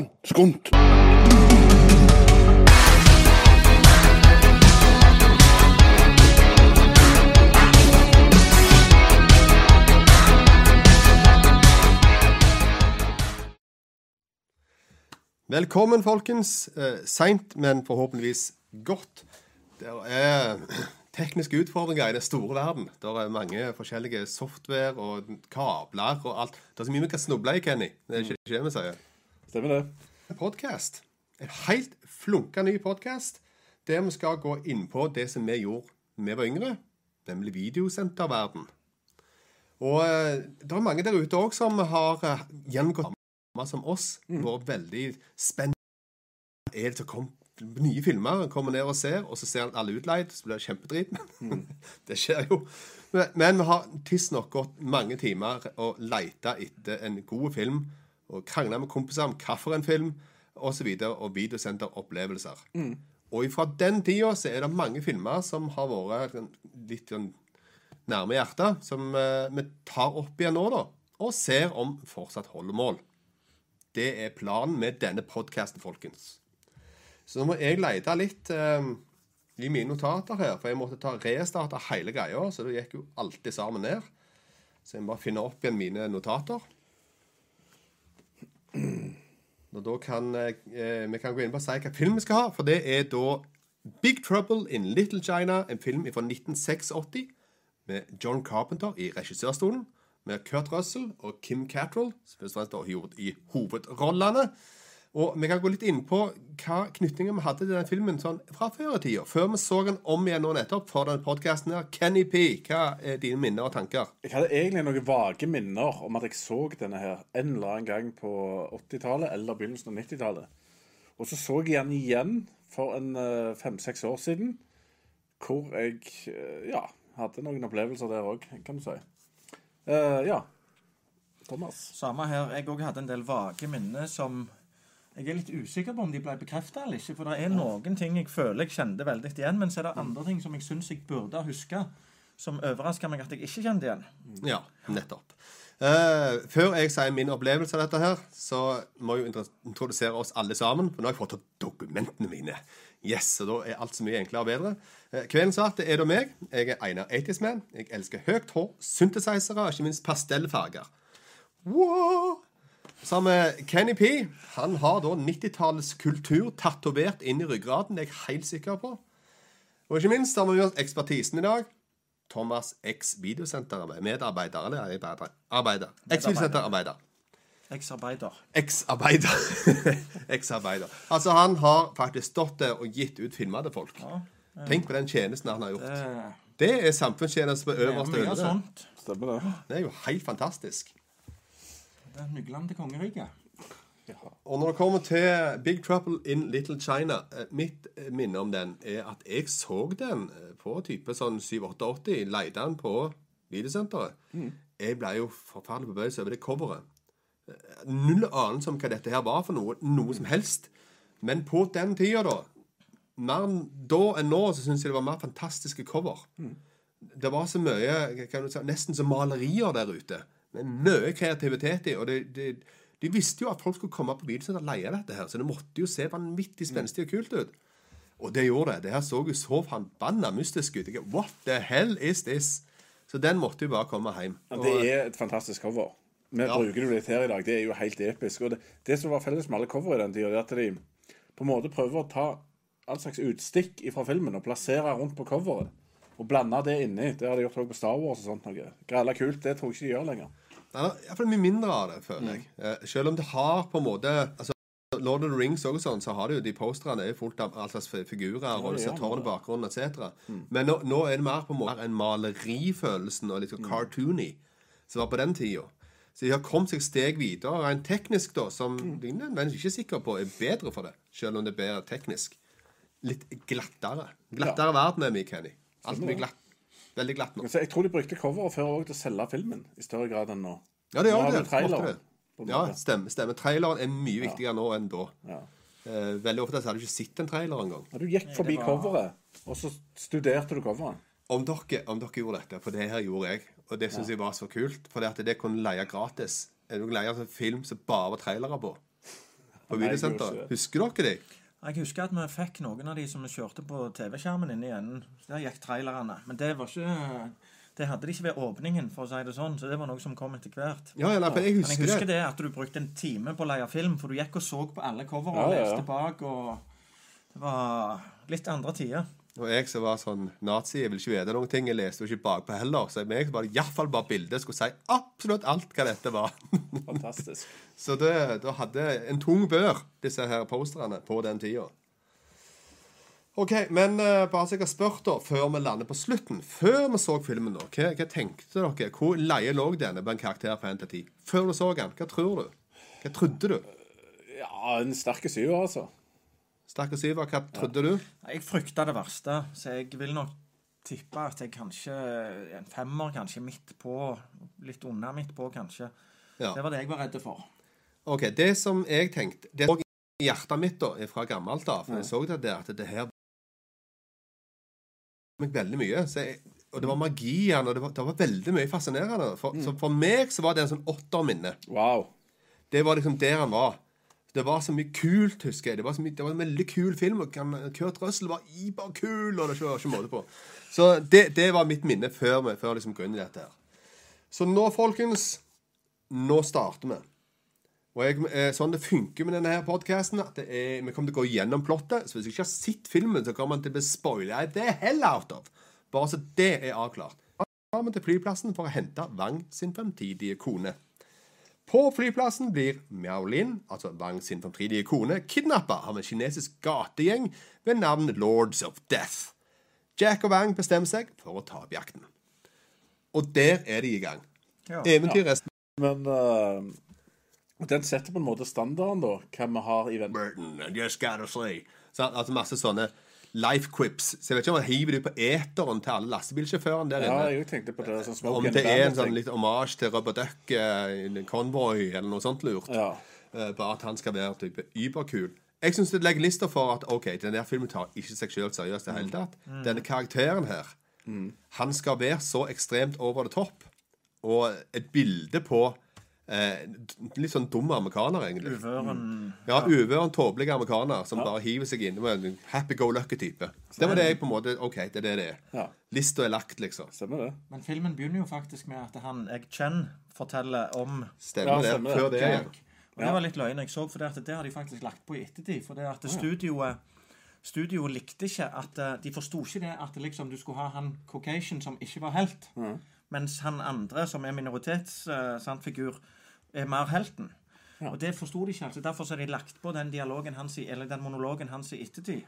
Faen! Skunt! Velkommen, folkens. Eh, Seint, men forhåpentligvis godt. Det er tekniske utfordringer i den store verden. Det er mange forskjellige software og kabler og alt. Det er så mye vi kan snuble i, Kenny. Det er ikke det vi sier. Stemmer det. En podkast. En helt flunka ny podkast der vi skal gå inn på det som vi gjorde da vi var yngre, nemlig videosenterverden. Og eh, det er mange der ute òg som har gjengått gjennomgått samme som oss. Vært veldig spent. Er det som kom nye filmer? Kommer ned og ser, og så ser alle utleid, så blir det kjempedrit. det skjer jo. Men, men vi har tidsnok gått mange timer og leita etter en god film. Og krangla med kompiser om hvilken film, osv. Og, og videosenteropplevelser. Og fra den tida så er det mange filmer som har vært litt sånn nærme hjertet, som eh, vi tar opp igjen nå, da. Og ser om fortsatt holder mål. Det er planen med denne podkasten, folkens. Så nå må jeg lete litt eh, i mine notater her, for jeg måtte ta restarte hele greia, så det gikk jo alltid sammen ned. Så jeg må bare finne opp igjen mine notater. Og da kan eh, vi kan gå inn på å si hva film vi skal ha, for det er da Big Trouble in Little China, en film fra 1986 med John Carpenter i regissørstolen, med Kurt Russell og Kim Cattrall, som først og fremst har gjort i hovedrollene. Og vi kan gå litt inn på hva knytninger vi hadde til den filmen sånn fra før i tida. Før vi så den om igjen nå nettopp for denne podkasten her. Kenny P, hva er dine minner og tanker? Jeg hadde egentlig noen vage minner om at jeg så denne her en eller annen gang på 80-tallet eller begynnelsen av 90-tallet. Og så så jeg den igjen for en eh, fem-seks år siden, hvor jeg eh, ja, hadde noen opplevelser der òg, kan du si. Uh, ja. Thomas. Samme her. Jeg òg hadde en del vage minner som jeg er litt usikker på om de ble bekrefta eller ikke. For det er noen ting jeg føler jeg kjente veldig igjen, men så er det andre ting som jeg syns jeg burde huske, som overrasker meg at jeg ikke kjente igjen. Ja, nettopp. Uh, før jeg sier min opplevelse av dette her, så må jeg jo introdusere oss alle sammen. For nå har jeg fått opp dokumentene mine. Yes, og da er alt så mye enklere og bedre. Uh, kveldens art er da meg. Jeg er Einar Eitisman. Jeg elsker høyt hår, synthesizere og ikke minst pastellfarger. Wow! Så har vi Kenny P. Han har da 90-tallets kultur tatovert inn i ryggraden. Det er jeg helt sikker på. Og ikke minst har vi gjort ekspertisen i dag. Thomas X Videosenter. Medarbeider, eller arbeider? arbeider. X Videosenterarbeider. Ex-arbeider. Ex-arbeider. Ex-arbeider. Altså, han har faktisk stått der og gitt ut filmer til folk. Tenk på den tjenesten han har gjort. Det, Det er samfunnstjeneste på er øverste sånt. Stemmer det. Det er jo helt fantastisk. Er nøklene til kongeriket. Og når det kommer til Big Trouble in Little China eh, Mitt eh, minne om den er at jeg så den eh, på type sånn 7-88. Leide den på videosenteret. Jeg ble jo forferdelig forbauset over det coveret. Eh, Null anelse om hva dette her var for noe. Noe som helst. Men på den tida, da Mer da enn nå så syns jeg det var mer fantastiske cover. Det var så mye kan du si, Nesten som malerier der ute. Mye kreativitet i. Og det, det, de visste jo at folk skulle komme på videosenter og leie dette her, så det måtte jo se vanvittig spenstig og kult ut. Og det gjorde det. Det her så jo så forbanna mystisk ut. What the hell is this? Så den måtte jo bare komme hjem. Ja, Og- det er et fantastisk cover. Vi Ja. bruker det jo litt her i dag. Det er jo helt episk. Og det, det som var felles med alle cover i den tida, er at de på en måte prøver å ta all slags utstikk fra filmen og plassere rundt på coveret. Og blande det inni. Det har de gjort også på Star Wars og sånt noe. Grella kult. Det tror jeg ikke de gjør lenger. Det er mye mindre av det, føler jeg. Eh, selv om det har på en måte altså, Lord of the Rings og sånn, så har det jo de posterne er fullt av all slags figurer og du ser tårnet i bakgrunnen etc. Men nå, nå er det mer på en måte en malerifølelsen og litt sånn cartoony som var på den tida. Så de har kommet seg steg videre rent teknisk, da, som mm. er nødvendigvis ikke sikker på er bedre for det, selv om det er bedre teknisk. Litt glattere. Glattere verden er vi, Kenny. Alt blir glatt. Veldig glatt nå. Jeg tror de brukte coveret før òg til å selge filmen i større grad enn nå. Ja, det gjør har det. traileren, det. Ja, stemmer. Stemme. Traileren er mye viktigere nå enn da. Ja. Eh, veldig ofte så hadde du ikke sett en trailer engang. Ja, du gikk forbi var- coveret, og så studerte du coveret. Om dere, om dere gjorde dette, for det her gjorde jeg, og det syns jeg var så kult, for det at det kunne leie gratis. Er du leie en film som bare var trailere på? på Nei, jeg videosenter. gjorde ikke det. Husker dere de? Jeg husker at vi fikk noen av de som vi kjørte på TV-skjermen inne i enden. Der gikk trailerne. Men det var ikke Det hadde de ikke ved åpningen, for å si det sånn. Så det var noe som kom etter hvert. Ja, ja, nei, jeg Men jeg husker, det. det at du brukte en time på å leie film, for du gikk og så på alle coverene Ja, og ja, ja. leste bak, og det var litt andre tider. Og jeg som var sånn nazi, jeg ville ikke vite noen ting. Jeg leste jo ikke bakpå heller. Så jeg var iallfall bare bildet. Skulle si absolutt alt hva dette var. Fantastisk. Så det, da hadde en tung bør, disse her posterne, på den tida. OK, men uh, bare så jeg har spurt, da, før vi lander på slutten Før vi så filmen, da, hva, hva tenkte dere? Hvor leie lå denne på en karakter på 1 til 10? Før du så den, hva tror du? Hva trodde du? Ja, en sterk syver, altså. Sterk og hva trodde du? Jeg frykta det verste, så jeg vil nok tippe at jeg kanskje En femmer, kanskje midt på. Litt unna midt på, kanskje. Ja. Det var det jeg var redd for. OK, det som jeg tenkte Det lå i hjertet mitt da, fra gammelt av, for jeg så det der, at det her meg veldig mye. Så jeg, og det var magien, og det var, det var veldig mye fascinerende. For, så for meg så var det en sånn åtterminne. Wow. Det var liksom der han var. Det var så mye kult, husker jeg. Det var, mye, det var en veldig kul film. og Kurt Russell var iberkul, og det var ikke måte på. Så det, det var mitt minne før vi liksom gå inn i dette her. Så nå, folkens Nå starter vi. Og jeg, eh, sånn det funker med denne her podcasten at er, Vi kommer til å gå gjennom plottet. Så hvis du ikke har sett filmen, så kommer man til å bli spoila det hell out of. Bare så det er avklart. Da kommer vi til flyplassen for å hente Wang sin fremtidige kone. På flyplassen blir Miao Lin, altså Wang sin fremtidige kone, kidnappa av en kinesisk gategjeng ved navn Lords of Death. Jack og Wang bestemmer seg for å ta opp jakten. Og der er de i gang. Ja. Eventyr resten Men uh, den setter på en måte standarden, da, hva vi har i vente. Burton, I just gotta say. Så, altså masse sånne life quips. Så jeg vet ikke om han hiver det ut på eteren til alle lastebilsjåførene der Ja, inne. jeg tenkte på det. Sånn smoke Om det er en sånn litt omasj til Rubber Duck, eh, Convoy eller noe sånt lurt. Ja. Uh, bare at han skal være type überkul. Jeg syns det legger lista for at OK, den der filmen tar ikke seg sjøl seriøst i det hele tatt. Denne karakteren her, han skal være så ekstremt over the top. Og et bilde på eh, litt sånn dum amerikaner, egentlig. Uvøren Ja, uvøren, tåpelig amerikaner som bare hiver seg inn. Var En happy-go-lucky-type. Det var det jeg på en måte OK, det er det det er. Ja. Lista er lagt, liksom. Stemmer det. Men filmen begynner jo faktisk med at han jeg Chen forteller om Stemmer Ja, det. stemmer det. Før det. Ja. Jack. Og det var litt løgn jeg så, for det, at det har de faktisk lagt på i ettertid. For det at studioet Studioet likte ikke at eh, De forsto ikke det at liksom, du skulle ha han Caucasian som ikke var helt, mens han andre, som er minoritetsfigur, er mer helten. Og det forsto de ikke. altså Derfor så har de lagt på den dialogen hans i, eller den monologen hans i ettertid.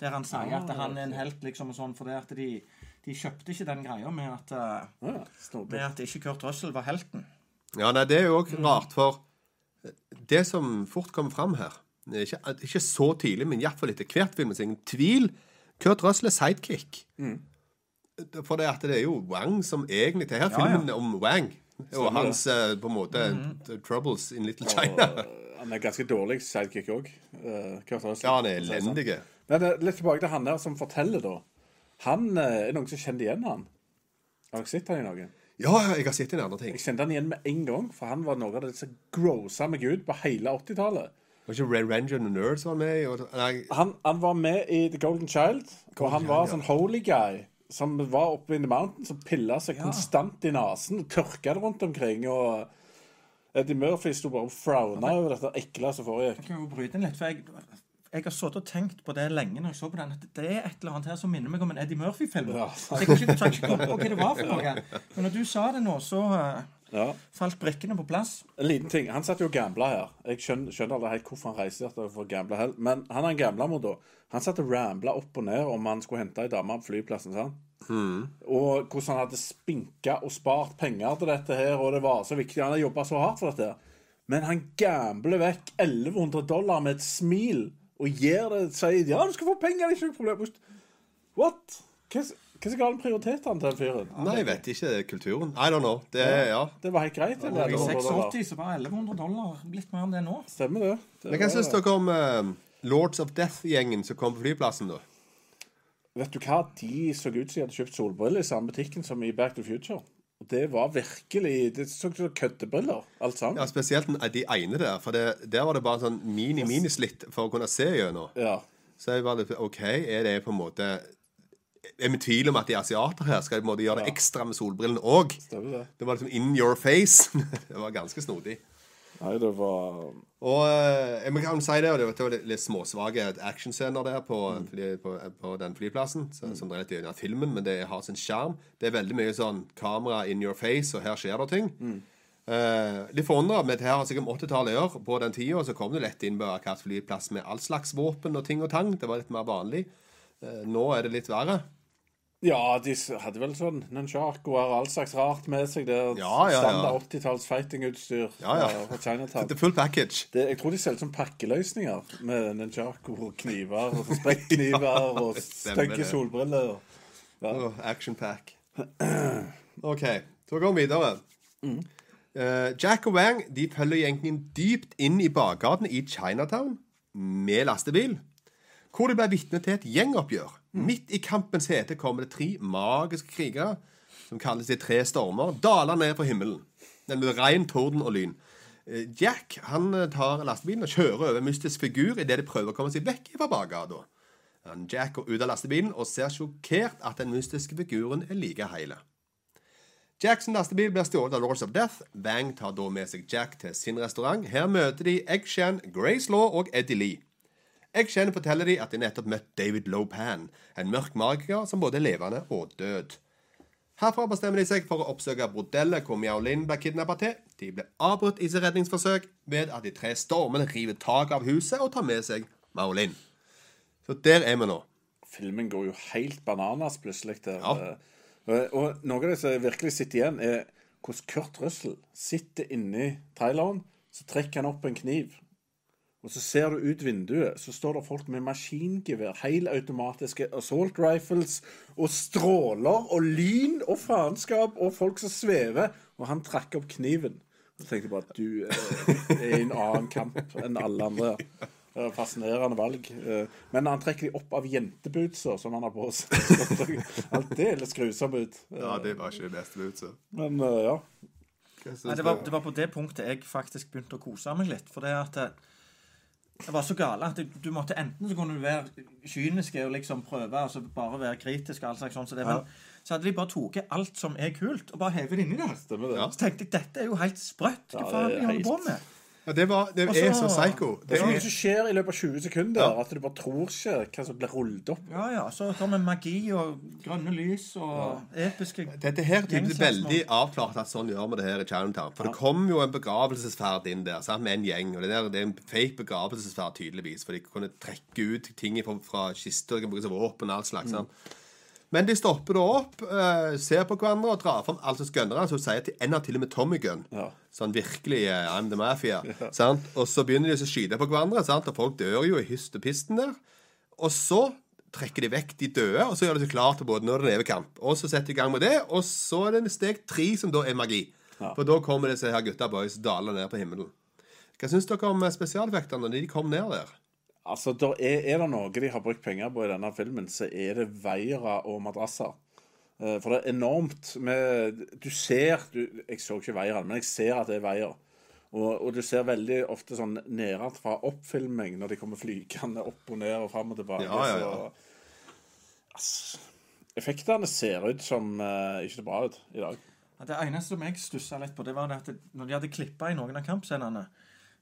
Der han sier at han er en helt, liksom, og sånn, for det at de, de kjøpte ikke den greia med at, eh, Ja, med at ikke Kurt Russell var helten. Ja, nei, det er jo òg rart, for det som fort kommer fram her er Ikke, ikke så tidlig, men iallfall etter hvert film. er ingen tvil. Kurt Russell er sidekick. For det, at det er jo Wang som egentlig Det her Ja, ja. filmen er om Wang. Og hans eh, på en måte Mhm. troubles in Little China. Og han er ganske dårlig sidekick òg. Ja, han er elendig. Men eh, litt tilbake til han der som forteller, da. Han eh, er noen som kjente igjen han. Har dere sett han i noe? Ja, jeg har sett han i andre ting. Jeg kjente han igjen med en gang, for han var noe av det som grossa meg ut på hele 80-tallet. Var ikke Red Ranger and the Nerds var med? Og, nei, Han, han var med i The Golden Child, og han var ja. sånn holy guy. Som var oppe in the mountain, som pilla seg konstant i nesen tørka det rundt omkring. Og Eddie Murphy sto bare og frowna over dette ekle som foregikk. Jeg kan jo bryte inn litt, for jeg, jeg har sittet og tenkt på det lenge når jeg så på den, at det er et eller annet her som minner meg om en Eddie Murphy-film. Ja. Så jeg kan ikke, ikke komme på hva det var for noe. Men når du sa det nå, så eh, Ja. falt brikkene på plass. En liten ting. Han satt jo og gambla her. Jeg skjønner, skjønner aldri helt hvorfor han reiser der for å gamble hell. Men han han gambla mot da. Han satt og rambla opp og ned om han skulle hente ei dame på flyplassen. sant? Og hvordan han hadde spinka og spart penger til dette her, og det var så viktig. Han hadde jobba så hardt for dette. her. Men han gambler vekk 1100 dollar med et smil og gir det sier ja, du skal få penger, det er ikke noe problem. What? Hva hva som han prioritetene til den fyren? nei, jeg vet ikke. Kulturen. I don't know. Det ja. Det var helt greit. det, I 1100 86 så var 1100 dollar litt mer enn det nå. Stemmer det. det Men hva syns dere om uh, Lords of Death-gjengen som kom på flyplassen, da? Vet du hva? De så ut som de hadde kjøpt solbriller i samme butikken som i Back to Future. Og det var virkelig Det så ut som køddebriller, alt sammen. Ja, Spesielt den- de ene der. For det, der var det bare sånn mini-minislitt for å kunne se gjennom. Ja. Så jeg var litt OK, er det på en måte Er vi tvil om at de er asiater her? Skal måte gjøre det ekstra med solbrillene òg? Det. Det var liksom in your face. det var ganske snodig. Nei, det var Og eh, jeg kan si det, og det var- litt, litt småsvake actionscener der på, fly, på, på den flyplassen, så, som drev litt gjennom filmen, men det har sin sjarm. Det er veldig mye sånn kamera in your face, og her skjer det ting. Eh, litt forundra, men det her har sikkert 80-tallet å gjøre. På den tida så kom det lett inn på akkurat flyplass med all slags våpen og ting og tang. Det var litt mer vanlig. Eh, nå er det litt verre. Ja, de hadde vel sånn nunchakoer og all slags rart med seg. Det er Ja, ja, ja. Standard 80-talls fightingutstyr Ja, ja. fra- Chinatown. Det er full package. Det, jeg tror de selger som pakkeløsninger med nunchako, kniver, og sprekkkniver og stemmer stygge solbriller. Ja. Oh, action pack. OK, så går vi videre. Eh, Jack og Wang de følger gjengen dypt inn i bakgatene i Chinatown med lastebil, hvor de ble vitne til et gjengoppgjør. Midt i kampens hete kommer det tre magiske krigere, som kalles de tre stormer, daler ned fra himmelen. Den blir regn, torden og lyn. Eh, Jack han eh, tar lastebilen og kjører over en mystisk figur idet de prøver å komme seg vekk fra bakgata. Jack går ut av lastebilen og ser sjokkert at den mystiske figuren er like heil. Jacks lastebil blir stjålet av Lords of Death. Wang tar da med seg Jack til sin restaurant. Her møter de Eggshan, Grace Law og Eddie Lee. Egg kjenner forteller de at de nettopp møtt David Lopan, en mørk magiker som både er levende og død. Herfra bestemmer de seg for å oppsøke bordellet hvor Miao Lin ble kidnappa til. De blir avbrutt i sitt redningsforsøk ved at de tre stormene river tak av huset og tar med seg Miao Lin. Så der er vi nå. Filmen går jo helt bananas plutselig. Der. Ja. Og, og noe av det som virkelig sitter igjen, er hvordan Kurt Russell sitter inni traileren. Så trekker han opp en kniv. Og så ser du ut vinduet, så står det folk med maskingevær, helautomatiske assault rifles, og stråler og lyn og faenskap, og folk som svever. Og han trakk opp kniven. Og så tenkte jeg bare at du eh, er i en annen kamp enn alle andre. Er Fascinerende valg. Eh, Men han trekker de opp av jentebootser som han har på seg. Er litt ut. Ja, det var ikke det beste bootset. Men eh, ja. Nei, det, var, det var på det punktet jeg faktisk begynte å kose meg litt. For det at det, var så gale at du, måtte enten så kunne du være kynisk og liksom prøve altså bare være kritisk, og alt slags sånt, så, det, men, så hadde de bare tatt alt som er kult, og bare hevet det inni der. Stemmer det. Så tenkte jeg dette er jo helt sprøtt. Hva Ja, faen det er de på med? Ja, det, var, det er så- psycho. Det Det er noe som skjer i løpet av 20 sekunder at du bare tror ikke hva som blir rullet opp. Ja, ja. Så kommer magi og grønne lys og episke dette her er veldig avklart at sånn gjør vi det her i Chinatown. For det kom jo en begravelsesferd inn der sant, med en gjeng. Og det, der, det er en fake begravelsesferd, tydeligvis. For de kunne trekke ut ting fra, fra kister, de kan bruke som våpen og alt slags. sant. Men de stopper da opp, uh, ser på hverandre og drar fram alt slags gønnere. Så sier til en av til og med Tommy Gunn. Ja. Sånn virkelig uh, I'm the mafia. Sant? Og så begynner de å skyte på hverandre, sant? og folk dør jo i hyst og pisten der. Og så trekker de vekk de døde, og så gjør de seg klar til både når det er nevekamp. Og så setter de i gang med det, og så er det steg tre, som da er magi. For da kommer disse her gutta boys dalende ned på himmelen. Hva syns dere om eh, spesialeffektene når de kom ned der? Altså, der er, er det noe de har brukt penger på i denne filmen, så er det veiere og madrasser. Eh, For det er enormt med Du ser du, Jeg så ikke veieren, men jeg ser at det er veier. Og, og du ser veldig ofte sånn nedenfra oppfilming når de kommer flygende opp og ned og fram og tilbake. Ja, ja, ja. Så, altså, effektene ser ut som uh, ikke det bra ut i dag. Det eneste som jeg stussa litt på, det var at når de hadde klippa i noen av kampscenene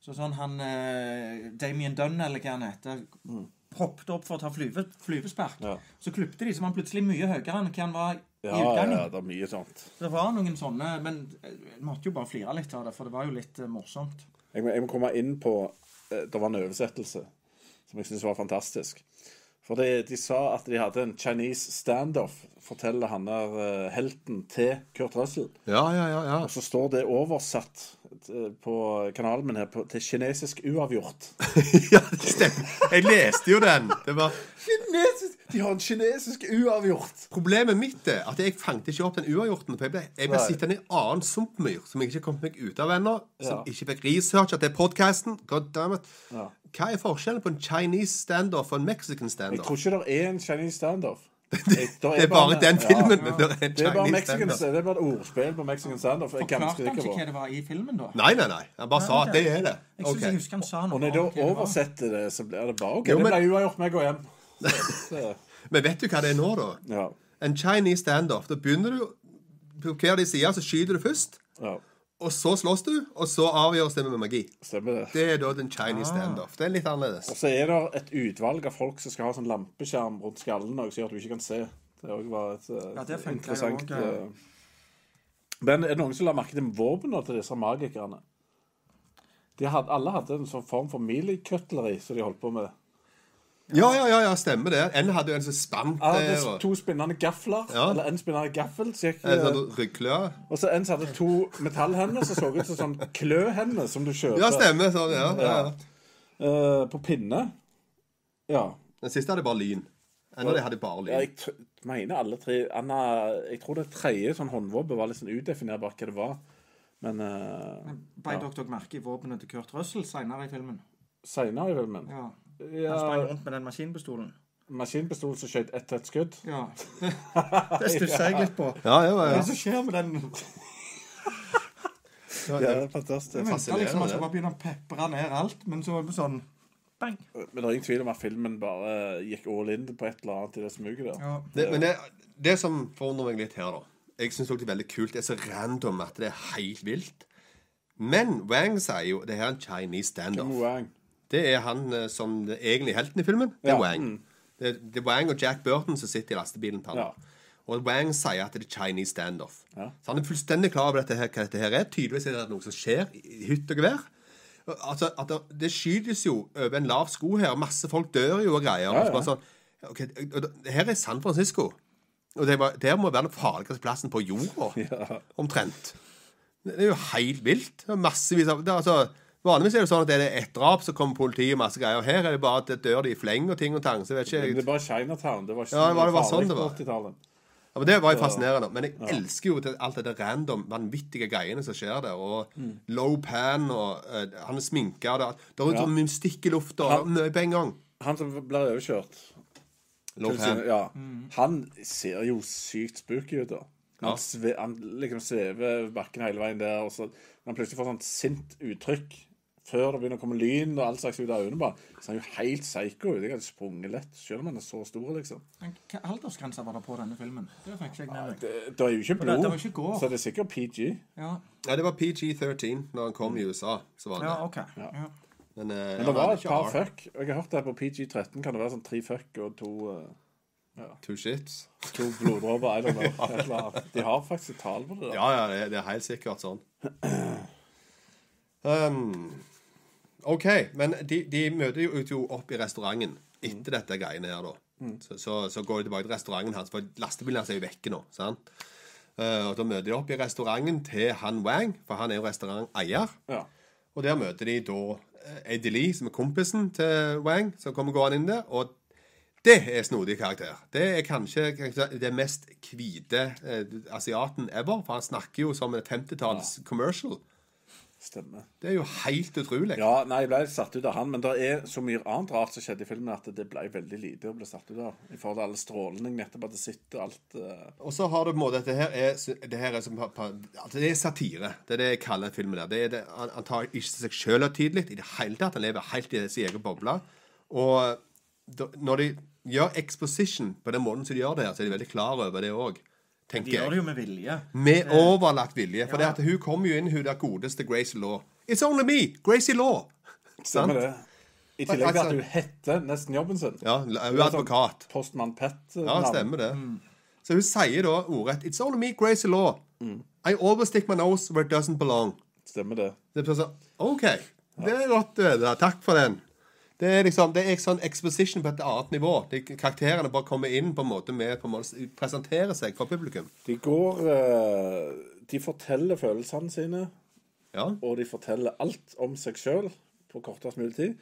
Så sånn han eh, Damien Dunn, eller hva han heter, hoppet opp for å ta flyve, flyvespark. Ja. Så klipte de, så var han plutselig mye høyere enn hva han var Ja, i ja, utgangen. det er mye sånt. Det var noen sånne Men jeg måtte jo bare flire litt av det, for det var jo litt eh, morsomt. Jeg må, jeg må komme inn på eh, Det var en oversettelse som jeg syns var fantastisk. For de, de sa at de hadde en Chinese standoff, forteller han der eh, helten til Kurt Russell. Ja, ja, ja. ja. Og så står det oversatt eh, på kanalen min her på, til kinesisk uavgjort. ja, det stemmer. Jeg leste jo den. Det var Kinesisk! De har en kinesisk uavgjort! Problemet mitt er at jeg fanget ikke opp den uavgjorten. For jeg ble, jeg ble sittende i en annen sumpmyr som jeg ikke kom meg ut av ennå. Som Ja. ikke fikk researcha til podkasten. Ja. Hva er forskjellen på en Chinese standoff og en Mexican standoff? Jeg tror ikke det er en Chinese standoff. Det, Det er bare den filmen. Ja, det er en Det er bare Mexican. Det er bare et ordspill på Mexican standoff. For Forklarte han ikke hva det var i filmen, da? Nei, nei, nei. Han bare sa at det er det. Jeg synes jeg husker han sa noe Og når jeg da det oversetter det, så blir det bare OK, Jo, det men- ble uavgjort med å gå hjem. Så, Men vet du hva det er nå, da? ja. En Chinese standoff. Da begynner du På hver de sider så skyter du først, ja. Og så slåss du, og så avgjøres det med magi. Stemmer det. Det er da den Chinese standoff. Det er litt annerledes. Og så er det et utvalg av folk som skal ha sånn lampeskjerm rundt skallen også, som gjør at du ikke kan se. Det òg var et eh, Ja, det funker jo interessant også, ja. eh, Men er det noen som la merke til våpnene til disse magikerne? De hadde, alle hadde en sånn form for milikutleri som de holdt på med. Ja, ja, ja, ja stemmer det. En hadde jo en som spant Ja, det der, er og to spinnende gafler, Ja. eller en spinnende gaffel. Så gikk, en eh, sånn ryggklø. og så en som hadde to metallhender som så ut som sånn kløhender som du kjøper Ja, stemmer. Sånn, ja, ja. ja. eh, på pinne. Ja. Den siste hadde bare lyn. En av de hadde bare Ja, jeg mener alle tre Anna, Jeg tror det tredje sånn håndvåpen var litt sånn udefinerbart hva det var. Men uh, Beit dere dere merke i våpenet til Kurt Russell senere i filmen? seinere i filmen Ja. Han sprang rundt med den maskinpistolen. Maskinpistol som skjøt ett tett skudd. Ja. Det stusser jeg litt på. Ja, ja, Hva er ja. det som skjer med den? ja, Ja, ja. det er fantastisk. Jeg venta liksom at man skal bare begynne å pepre ned alt, men så var det sånn bang. Men det er ingen tvil om at filmen bare gikk all in på et eller annet i det smuget der. Ja. Det, men det, det som forundrer meg litt her, da Jeg syns det er veldig kult. Det er så random at det er helt vilt. Men Wang sier jo det her er en Chinese standoff. Det er han eh, som er egentlig helten i filmen. Det er Ja, Wang. mm. Det, er- det er Wang og Jack Burton som sitter i lastebilen til han. Ja. Og Wang sier at det er Chinese standoff. Ja. Så han er fullstendig klar over dette her, hva dette her er. Tydeligvis er det noe som skjer i hytt og gevær. Altså, at det, det skytes jo over en lav sko her. Masse folk dør jo og greier. Ja, Og sånn, okay, og her er San Francisco. Og det, var, der må være den farligste plassen på jorda. Omtrent. Det er jo helt vilt. Massevis av det, altså, Vanligvis er det sånn at det er ett drap, så kommer politiet og masse greier. Her er det bare at det dør de i fleng og ting og tang. Så jeg vet Men ikke det er bare Chinatown. Det var ikke Ja, det var- det var sånn det var. 80-tallet. ja, men Det var jo fascinerende. Men jeg elsker jo alt det random, vanvittige greiene som skjer der. Og low pan, og uh, han er sminka, og det, det er Ja. sånn mystikk i lufta. og Mye på en gang. Han som blir overkjørt Low pan. ja. Han ser jo sykt spooky ut, da. Han, Ja. sve, han liksom svever bakken hele veien der, og så når han plutselig får sånt sint uttrykk før det begynner å komme lyn og all slags ut av øynene, bare, så er han jo helt psycho ut. Jeg hadde sprunget lett, selv om han er så stor, liksom. Men Hva aldersgrense var det på denne filmen? Det fikk ikke jeg med meg. Det, det er jo ikke blod, det det ikke så det er sikkert PG. Ja, Ja, det var PG-13 når han kom i USA. Så var det. ja OK. Ja. Ja. Men, uh, Men det var et par fuck. Jeg har hørt det på PG-13 kan det være sånn tre fuck og to, eh, Two shits. to bloddråper. I don't know. eller annet. De har faktisk et tall på det. Da. Ja, ja, det, det er helt sikkert sånn. Um, OK, men de, de møter jo jo opp i restauranten etter dette greiene her, da. Så, så, så går de tilbake til restauranten hans, for lastebilen hans er jo vekke nå. sant? Uh, og Da møter de opp i restauranten til han Wang, for han er jo restauranteier. Ja. Og der møter de da eh, Eddie Lee, som er kompisen til Wang, som kommer gående inn der. Og det er snodig karakter. Det er kanskje kanskje det mest hvite eh, asiaten ever, for han snakker jo som en 50-talls commercial. Stemmer. Det er jo helt utrolig. Ja, nei, jeg ble satt ut av han, men det er så mye annet rart som skjedde i filmen at det ble veldig lite å bli satt ut av. I forhold til alle strålene jeg nettopp hadde sett og alt. Uh... Og så har du på en måte Dette her er, det her er, som, altså det er satire. Det er det jeg kaller filmen der. Det er det, han, han tar ikke seg sjøl høytidelig i det hele tatt. Han lever helt i sin egen boble. Og da, når de gjør exposition på den måten som de gjør det her, så er de veldig klar over det òg. De gjør det jo med vilje. Med overlagt vilje. For Ja. det at hun kommer jo inn, hun der godeste Gracie Law. It's only me! Gracie Law! Stemmer det. I tillegg til Altså- at hun heter nesten jobben sin. Ja, hun er advokat. Postmann Pett-navn. Ja, stemmer det. Så hun sier da ordrett It's only me, Gracie Law. I always stick my nose where it doesn't belong. Stemmer det. Det er sånn, OK. Det er godt å vite. Takk for den. Det er liksom, det er sånn exposition på et annet nivå. De, karakterene bare kommer inn på en måte med på en måte, presenterer seg for publikum. De går eh, De forteller følelsene sine, Ja. og de forteller alt om seg sjøl på kortest mulig tid.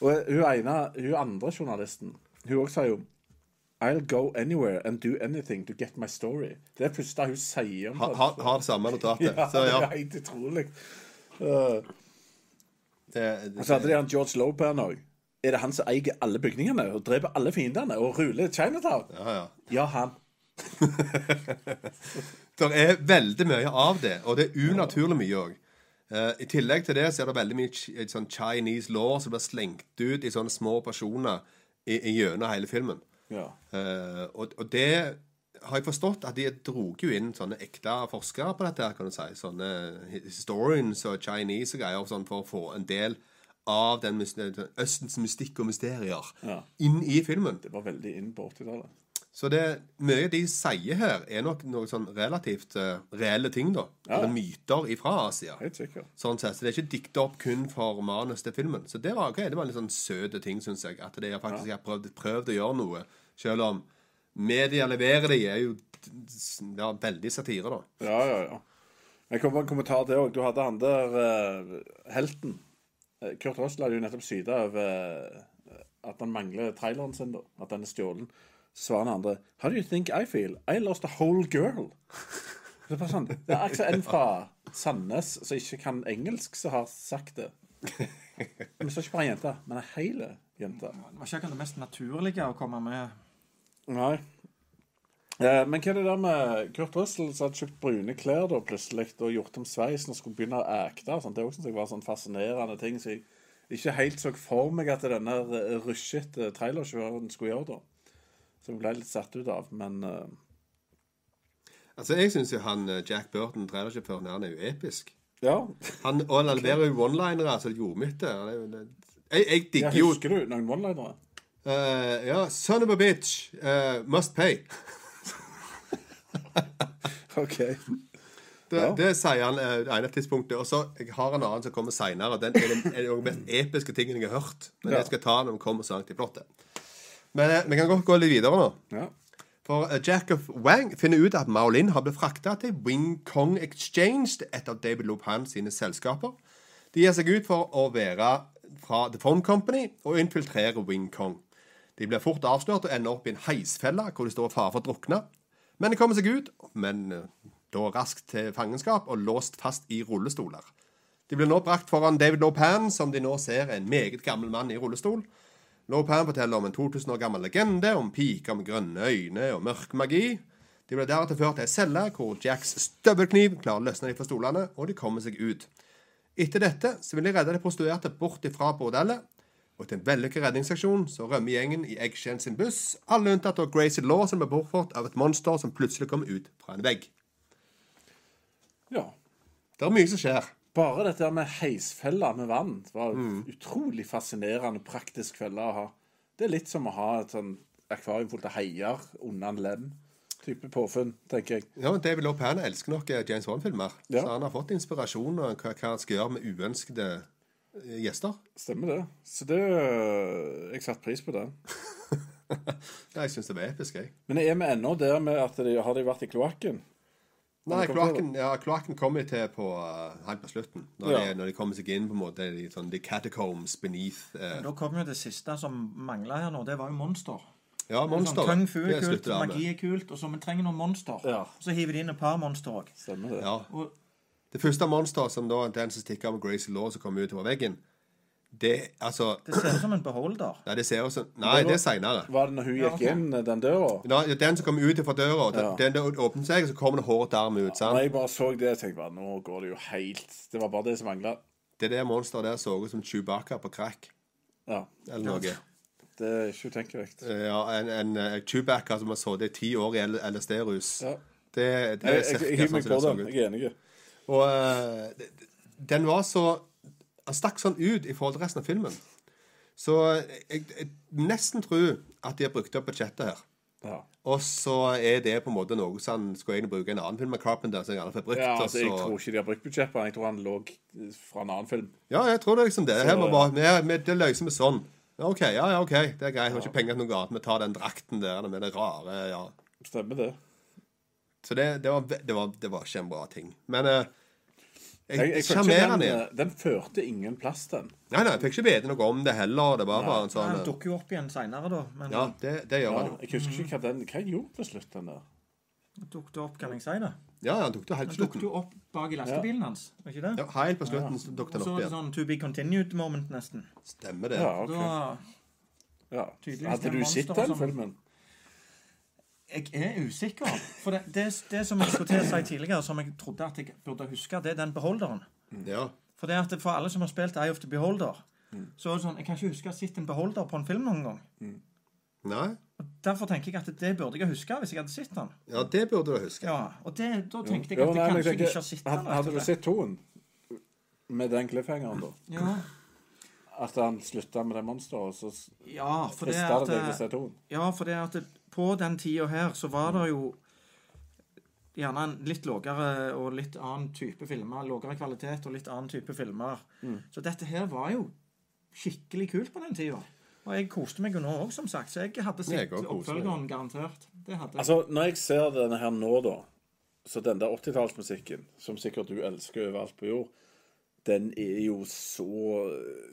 Og hun ene, hun andre journalisten, hun også sier jo I'll go anywhere and do anything to get my story. Det er det første hun sier. om Har det. ha, har samme notatet. Ja, Så det er helt utrolig. Uh, Det, det, og så hadde de han George Lopan òg. Er det han som eier alle bygningene og dreper alle fiendene og ruler Chinatown? Ja, ja. Ja, han. Det er veldig mye av det, og det er unaturlig mye òg. I tillegg til det så er det veldig mye sånn Chinese law som blir slengt ut i sånne små personer i, i gjennom hele filmen. Ja. Uh, og, og det har jeg forstått at de drog jo inn sånne ekte forskere på dette, her, kan du si. Sånne historians og Chinese og greier sånn for å få en del av den den Østens mystikk og mysterier Ja. inn i filmen. Det var veldig inn på 80-tallet. Så det, mye de sier her, er nok noe sånn relativt uh, reelle ting, da. Ja. Eller myter ifra Asia. Helt sikkert. Sånn sett, Så det er ikke dikta opp kun for manus til filmen. Så det var, ok, det var en litt sånn søte ting, syns jeg. At de faktisk har prøvd, prøvd å gjøre noe. Selv om media leverer de, er jo ja, veldig satire, da. Ja, ja, ja. Jeg kom på en kommentar til òg. Du hadde han der uh, helten. Eh, Kurt Russell hadde jo nettopp syta over eh, at han mangler traileren sin, da. At den er stjålen. Så svarer han andre How do you think I feel? I lost a whole girl. Det er bare sånn Det er akkurat en fra Sandnes som ikke kan engelsk, som har sagt det. Vi er ikke bare jente, men ei hel jente. Det var ikke akkurat det mest naturlige å komme med. Nei. Eh, men hva er det der med Kurt Russell som hadde kjøpt brune klær da plutselig og gjort om sveisen og skulle begynne å acte? Sånn. Det også synes jeg var sånn fascinerende ting. Så jeg ikke helt så for meg at denne rushete trailersjåføren skulle gjøre da. Som jeg ble litt satt ut av. Men eh, Altså, Jeg syns jo han eh, Jack Burton, trailersjåføren, han er jo episk. ja. Han, og han leverer jo one-linere, altså jordmytte. Jeg, jeg digger jo husker du noen one-linere? Uh, Ja, son of a bitch, Uh, must pay. OK. Det, Ja. det sier han eh, det ene tidspunktet. Og så jeg har en annen som kommer seinere. Den er den, er den mest episke tingen jeg har hørt. Men Ja. jeg skal ta når vi kommer så langt i plottet. Men eh, vi kan godt gå litt videre nå. Ja. For eh, Jack of Wang finner ut at Maolin har blitt frakta til Wing Kong Exchange, et av David Lopan sine selskaper. De gir seg ut for å være fra The Phone Company og infiltrere Wing Kong. De blir fort avslørt og ender opp i en heisfelle hvor de står i fare for å drukne. Men de kommer seg ut, men eh, da raskt til fangenskap og låst fast i rullestoler. De blir nå brakt foran David Lopan, som de nå ser er en meget gammel mann i rullestol. Lopan forteller om en 2000 år gammel legende om piker med grønne øyne og mørk magi. De blir deretter ført til ei celle hvor Jacks støvelkniv klarer å løsne dem fra stolene, og de kommer seg ut. Etter dette så vil de redde de prostituerte bort ifra bordellet, og til en vellykket redningsaksjon så rømmer gjengen i Eggshell sin buss, alle unntatt av Gracie Law, som blir bortført av et monster som plutselig kommer ut fra en vegg. ja. Det er mye som skjer. Bare dette med heisfeller med vann var utrolig fascinerende praktisk felle å ha. Det er litt som å ha et sånn akvarium fullt av heier under en lem. Type påfunn, tenker jeg. Ja, men David Lopan elsker nok James Bond-filmer, Ja. så han har fått inspirasjon av hva, han skal gjøre med uønskede gjester. Stemmer det. Så det øh, Jeg satte pris på det. Ja, jeg syns det var episk, jeg. Men er vi ennå der med at de, har de vært i kloakken? Nei, kloakken ja, kloakken kommer til på uh, helt på slutten. Når, Ja. de, når de kommer seg inn på en måte i sånn, the catacombs beneath uh, Da kom jo det siste som mangla her nå. Det var jo monster. Ja, monster. Sånn, Kung fu Det er kult, magi er kult, og så vi trenger noen monster. Ja. Så hiver de inn et par monster òg. Stemmer det. Ja. Og Det første monsteret som da den som stikker av med Gracie Law som kommer ut over veggen, det altså det ser ut som en beholder. Nei, det ser ut som Nei, det er seinere. Var det når hun Ja, gikk inn den døra? Nei, den som kommer ut fra døra, den, Ja. den der åpner seg, så kommer det håret arm ut. Når sant? jeg bare så det, tenkte jeg bare Nå går det jo helt Det var bare det som mangla. Det der monsteret der så ut som Chewbacca på crack. Ja. Eller noe. Det er ikke utenkelig. Eh, Ja, en, en eh, Chewbacca som har sittet i ti år i LSD-rus. Ja. Det, det Jeg, er jeg, cirka jeg sånn det så ut. Jeg er enig. Og uh, den var så Han stakk sånn ut i forhold til resten av filmen. Så jeg, jeg nesten tror at de har brukt opp budsjettet her. Ja. Og så er det på en måte noe som han skulle egentlig bruke en annen film med Carpenter. som jeg aldri får brukt. ja, altså, jeg tror ikke de har brukt budsjett på. Jeg tror han lå fra en annen film. ja, jeg tror det er liksom det. Her må bare, med, det løser vi sånn. Ja, OK, ja, ja, ok, det er greit. Har ikke penger til noe annet. Vi tar den drakten der med det rare. ja. Stemmer det. Så det, det, var, det, var, det var ikke en bra ting. Men eh, Jeg, Sjarmerende. den, eh, den førte ingen plass, den. Nei, nei, jeg fikk ikke vite noe om det heller. Det var bare en sånn Han eh, dukker jo opp igjen seinere, da. Men Ja, det, det gjør Ja, han jo. jeg husker ikke hva den Hva gjorde gjorde på slutten der? dukket opp, kan jeg si det? Ja, han dukket det helt Den slutten dukket slutten. jo opp bak i lastebilen hans. var ikke det? Ja, helt på slutten ja. dukket Og han så opp var det igjen. sånn to be continued moment, nesten. Stemmer det. Ja, ok. Da Ja. Hadde du sett den filmen? Jeg er usikker. For det, det, det som jeg skulle til å si tidligere, som jeg trodde at jeg burde huske, det er den beholderen. Ja. For det at for alle som har spilt Eye of the Beholder, så er det sånn Jeg kan ikke huske å ha sett en beholder på en film noen gang. Nei? Og Derfor tenker jeg at det burde jeg huske hvis jeg hadde sett den. Ja, det burde du huske. Ja, Og det, da tenkte jeg Jo, at nei, jeg kanskje jeg ikke har sett den. og Hadde du sett toen med den cliffhangeren, da? Ja, At han slutta med det monsteret, så s- ja, for det frista at det deg å se toen? Ja, for det at det, på den tida her så var det jo gjerne en litt lavere og litt annen type filmer. Lavere kvalitet og litt annen type filmer. Så dette her var jo skikkelig kult på den tida. Og jeg koste meg jo nå òg, som sagt. Så jeg hadde sett oppfølgeren garantert. Det hadde jeg. Altså, når jeg ser denne her nå, da Så den der 80-tallsmusikken, som sikkert du elsker overalt på jord, den er jo så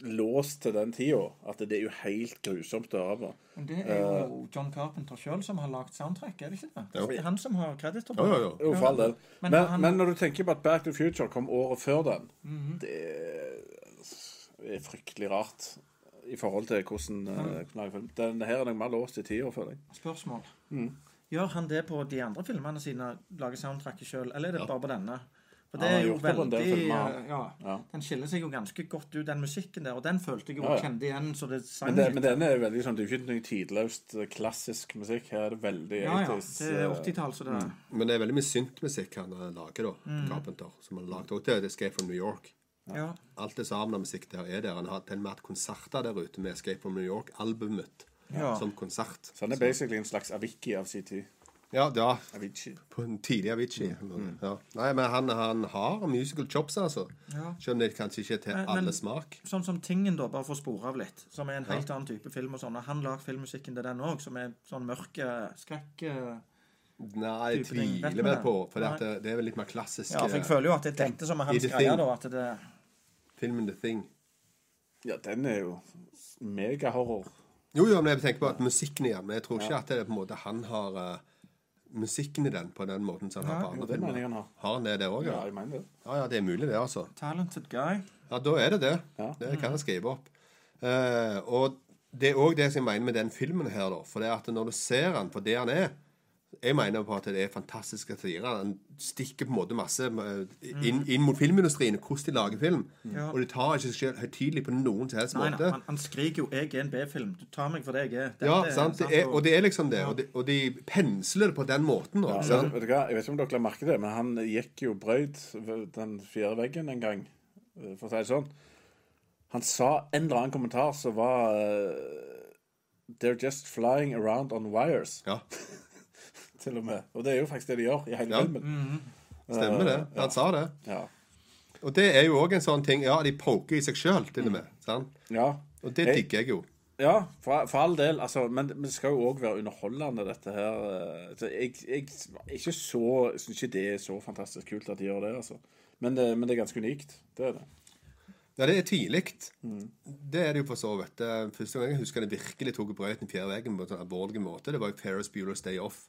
låst til den tida at det er jo helt grusomt å høre på. Det er jo John Carpenter sjøl som har lagd soundtrack, er det ikke det? Jo. Det er han som har krediter på det. jo. Jo, for all del. Men Men, han- men når du tenker på at Back to the Future kom året før den, det er fryktelig rart i forhold til hvordan mm. Den her er nok mer låst i tida, føler jeg. Spørsmål. Gjør han det på de andre filmene sine, lager soundtracket sjøl, eller er det bare på denne? For det Han er jo veldig eh, ja, Ja. Den skiller seg jo ganske godt ut, den musikken der. Og den følte jeg jo Ja, ja. kjente igjen, så det sang Men, det, men den er jo veldig sånn, det er jo ikke noe tidløst eh, klassisk musikk. Her er det veldig Ja, ja. 80s, Det er eh, 80-tall, så det Men det er veldig mye syntmusikk han eh, lager, da. Mm. Carpenter. Som han lagde lagd også til Escape from New York. Ja. Alt det sammen av musikk der er der. Han har til og med hatt konserter der ute med Escape from New York-albumet Ja. som konsert. Så han er basically en slags Avicii av sin tid. Ja, ja. Avicii. På en tidlig Avicii. Ja. Nei, men han, han har musical chops, altså. Ja. Selv om det kanskje ikke er til Men- men- alle smak. Sånn som Tingen, da, bare for å spore av litt, som er en helt annen type film og sånn. Og han lager filmmusikken til den òg, som er sånn mørke skrekk eh, Nei, jeg tviler vi vel på. For det, det er vel litt mer klassisk. Ja, for jeg eh, føler jo at det tenkte som er hans greie, da. At det Filmen The Thing. Ja, den er jo megahorror. Jo, jo, men jeg tenker på at musikken igjen. Men jeg tror ikke at det er på en måte han har eh, musikken i den på den måten som han har på andre det filmer. han har. Har han det der òg, Ja, ja? jeg mener det. Ja, ja, det er mulig, det, altså. Talented guy. Ja, da er det det. Ja. Det kan jeg skrive opp. Uh, og det er òg det som jeg mener med den filmen her, da. For det er at når du ser han for det han er Jeg mener på at det er fantastisk satire. Han stikker på en måte masse eh, inn, inn mot filmindustrien og hvordan de lager film. Ja. Og de tar ikke seg selv høytidelig på noen som helst Nei, måte. nei, han, han skriker jo 'jeg er en B-film'. Du tar meg for det jeg er. Ja, sant? Det er, og det er liksom det. Og de, og de pensler det på den måten. Ja, Også, vet, vet du hva? Jeg vet ikke om dere la merke det, men han gikk jo brøyt den fjerde veggen en gang, eh, for å si det sånn. Han sa en eller annen kommentar som var eh, They're just flying around on wires, Ja, til og med. Og det er jo faktisk det de gjør i hele Ja. filmen. stemmer det. Han sa det. Ja. Og det er jo òg en sånn ting Ja, de poker i seg sjøl, til og med. Sant? ja. Og det digger jeg jo. Ja, for, for all del. Altså, men, men det skal jo òg være underholdende, dette her. eh, jeg, jeg, ikke så, jeg syns ikke det er så fantastisk kult at de gjør det, altså. Men det, men det er ganske unikt. Det er det. Ja, det er tvilelig. Det er det jo for så vidt. Det Første gang jeg husker det virkelig tok brøyten fjerde veggen på en sånn alvorlig måte, det var jo Ferris Bueller's Day Off.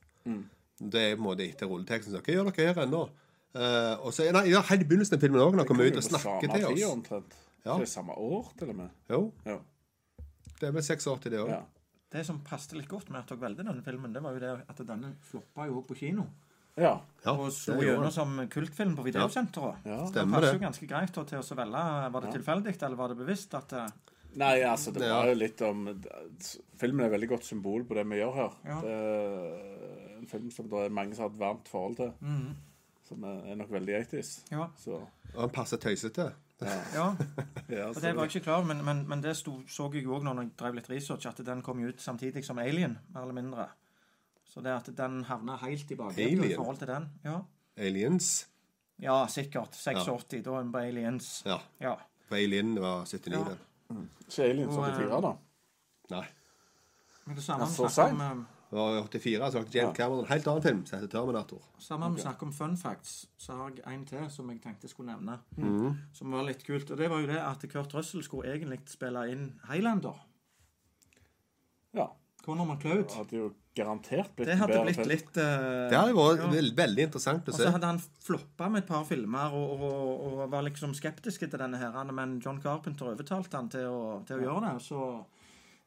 Det er på en måte etter rulleteksten. Så, Hva gjør dere her ennå? Uh, og så, nei, ja, Helt i begynnelsen av filmen òg, når han kommer ut og snakker til oss. omtrent. Ja. Det er samme år, til og med. Jo, Ja. det er vel seks år til det òg. ja. Det som passet litt godt med at dere valgte denne filmen, det var jo det at denne floppa jo på kino. ja. Ja, Og slo det gjorde gjennom det. som kultfilm på videosenteret. Ja. Det Stemmer passer det. jo ganske greit til å velge. Var det tilfeldig, eller var det bevisst at eh, Nei, altså, det var jo litt om Filmen er et veldig godt symbol på det vi gjør her. Ja. Det er en film som det er mange som har et varmt forhold til. Som er nok veldig 80s. Ja. Så Og han passer tøysete. ja. ja, Og det var jeg ikke klar over, men, men, men det sto, så jeg jo òg når jeg drev litt research, at den kom ut samtidig som Alien, mer eller mindre. Så det at den havna helt i bakgrunnen i forhold til den Ja, Aliens. ja sikkert. 86, da er den på Aliens. Ja. Ja. For Alien var 79, Ja. den. Ikke Alien Og, 74, da. Nei. Men det samme Ja, vi snakker om, eh, Det var i 84, så lagde James Cameron en helt annen film som heter Terminator. Samme om vi snakker om fun facts, så har jeg en til som jeg tenkte jeg skulle nevne. Mm. Som var litt kult. Og det var jo det at Kurt Russell skulle egentlig spille inn Highlander. Ja. Conor jo garantert blitt Det hadde bedre blitt litt uh, Det hadde vært ja. vel- veldig interessant å Og se. så hadde han floppa med et par filmer og, og, og var liksom skeptisk til denne her, men John Carpenter overtalte han til å, til å gjøre det. Så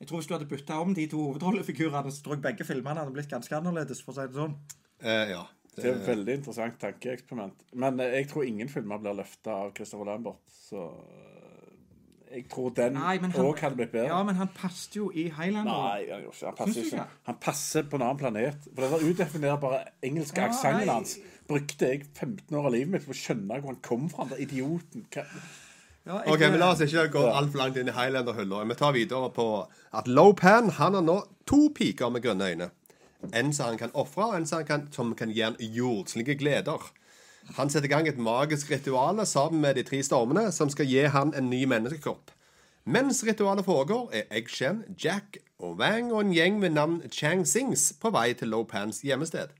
jeg tror hvis du hadde bytta om de to hovedrollefigurene, så tror jeg begge filmene hadde blitt ganske annerledes, for å si det sånn. Eh, ja. Det er et veldig interessant tankeeksperiment. Men eh, jeg tror ingen filmer blir løfta av Christopher Lambert. Så jeg tror den òg hadde blitt bedre. Ja, men han passet jo i Highlander. Nei, han, han, passer ikke. han passer på en annen planet. For den der udefinerbare engelske Ja, aksenten hans brukte jeg 15 år av livet mitt på å skjønne hvor han kom fra. Den idioten. Hva? Ja, jeg- Ok, men La oss ikke gå Ja. altfor langt inn i Highlander-hylla. Vi tar videre på at Lopan han har nå to piker med grønne øyne. En som han kan ofre, og en som, han kan, som kan gi han jordslige gleder. Han setter i gang et magisk ritual sammen med de tre stormene, som skal gi han en ny menneskekropp. Mens ritualet foregår, er Eggshen, Jack og Wang og en gjeng ved navn Chang Sings på vei til Lopans hjemmested.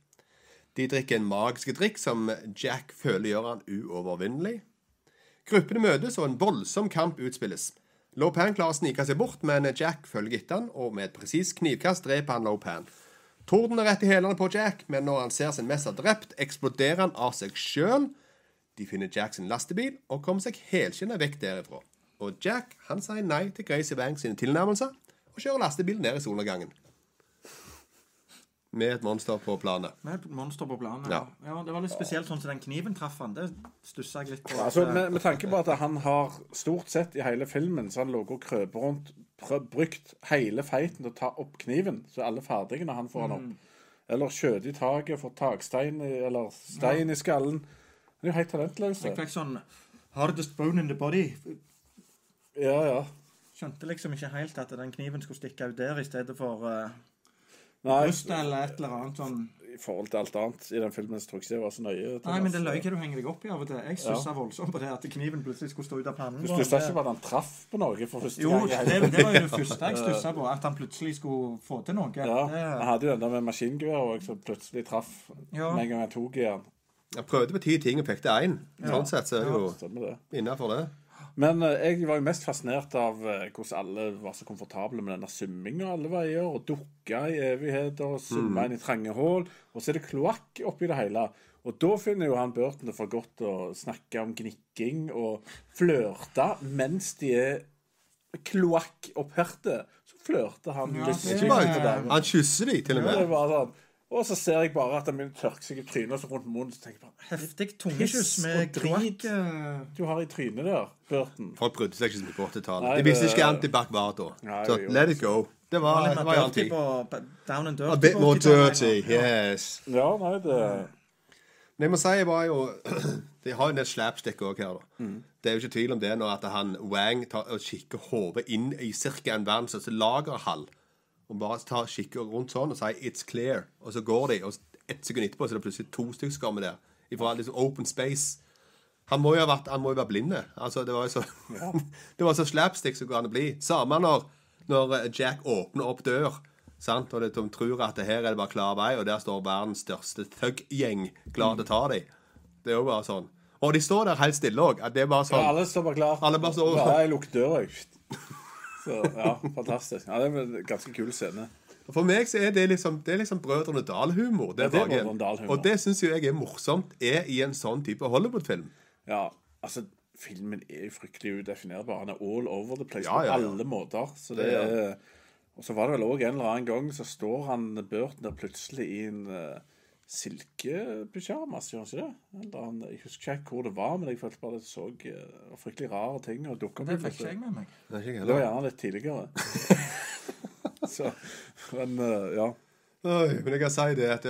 De drikker en magisk drikk som Jack føler gjør han uovervinnelig. Gruppene møtes, og en voldsom kamp utspilles. Lopan klarer å snike seg bort, men Jack følger etter han, og med et presist knivkast dreper han Lopan. Torden er rett i hælene på Jack, men når han ser sin mester drept, eksploderer han av seg sjøl. De finner Jack sin lastebil og kommer seg helskinna vekk derifra. Og Jack han sier nei til Gracie Banks sine tilnærmelser og kjører lastebilen ned i solnedgangen. Med et monster på planet. Med et monster på planen. Ja. Ja. Det var litt spesielt sånn som den kniven traff han. Det stussa jeg litt på. Altså, med, med tanke på at han har stort sett i hele filmen så han ligget og krøpet rundt, brukt hele feiten til å ta opp kniven, så er alle ferdige når han får han opp. Eller skjøt i taket, får takstein eller stein i skallen. Han er jo helt talentløs. Fikk sånn Hardest bone in the body. Ja, ja. Skjønte liksom ikke helt at den kniven skulle stikke ut der i stedet for uh, Nei, eller et eller annet sånn. I forhold til alt annet i den filmen så tror jeg ikke det var så nøye. Nei, men det løy hva du henger deg opp i av og til. Jeg stussa voldsomt på det at kniven plutselig skulle stå ut av pannen. Du stussa ikke på at han traff på noe for første Jo, gang? Jo, det, det var jo det første jeg stussa på. At han plutselig skulle få til noe. Ja, Han hadde jo den der med maskingevær òg, som plutselig traff Ja. med en gang han tok i den. Jeg prøvde på ti ting og fikk til én. Sånn sett så er det jo innafor det. Men eh, jeg var jo mest fascinert av eh, hvordan alle var så komfortable med denne summinga alle veier, og dukka i evigheter, og summa inn i trange hull. Og så er det kloakk oppi det hele. Og da finner jo han Burton det for godt å snakke om gnikking og flørte mens de er kloakkopphørte. Så flørter han Ja, litt skikkelig Bare, han kysser de, til og med. Ja, det var sånn. Og så ser jeg bare at han begynner å tørke seg i trynet og så rundt munnen. Så tenker jeg bare heftig tungekyss med kloakk. eh, Du har i trynet der, Burton. Folk brydde seg ikke så mye på 80-tallet. De visste ikke hva antibac var da. Nei, Så let it go. Det var, det var mer en dirty tid. på Down and dirty. A bit more dirty, yes. Ja, nei, det Men jeg må si jeg var jo De har jo en del slapstick òg her, da. Mm. Det er jo ikke tvil om det når at han Wang tar og kikker hodet inn i ca. en verdens lagerhall. Og bare tar kikker rundt sånn og sier 'it's clear', og så går de, og ett sekund etterpå så er det plutselig to stykker som kommer der. Ifra liksom open space. Han må jo ha vært, han må jo være blinde. Altså, det var jo så Det var så slapstick som går an å bli. Samme når, når Jack åpner opp dør. Sant? Og de tror at det her er det bare klar vei, og der står verdens største thug-gjeng klar til å ta dem. Det er jo bare sånn. Og de står der helt stille òg. Sånn Ja, alle står bare klar. Alle bare står- bare jeg lukker døra. Så ja, fantastisk. Ja, det er en ganske kul scene. For meg så er det liksom, det er liksom Brødrene Dal-humor. Ja, Dal-humor. Og det syns jeg er morsomt er i en sånn type Hollywood-film. Ja, altså Filmen er fryktelig udefinerbar. Han er all over the place Ja, på alle måter. Så det er Og så var det vel òg en eller annen gang så står han Burton der plutselig i en uh, silkepysjamas, gjør han ikke det? Eller han, jeg husker ikke hvor det var, men jeg følte bare det så uh, fryktelig rare ting og dukka Det fikk ikke jeg med meg. Det er ikke Det var gjerne litt tidligere. så, men uh, ja. Øy, men jeg kan si det at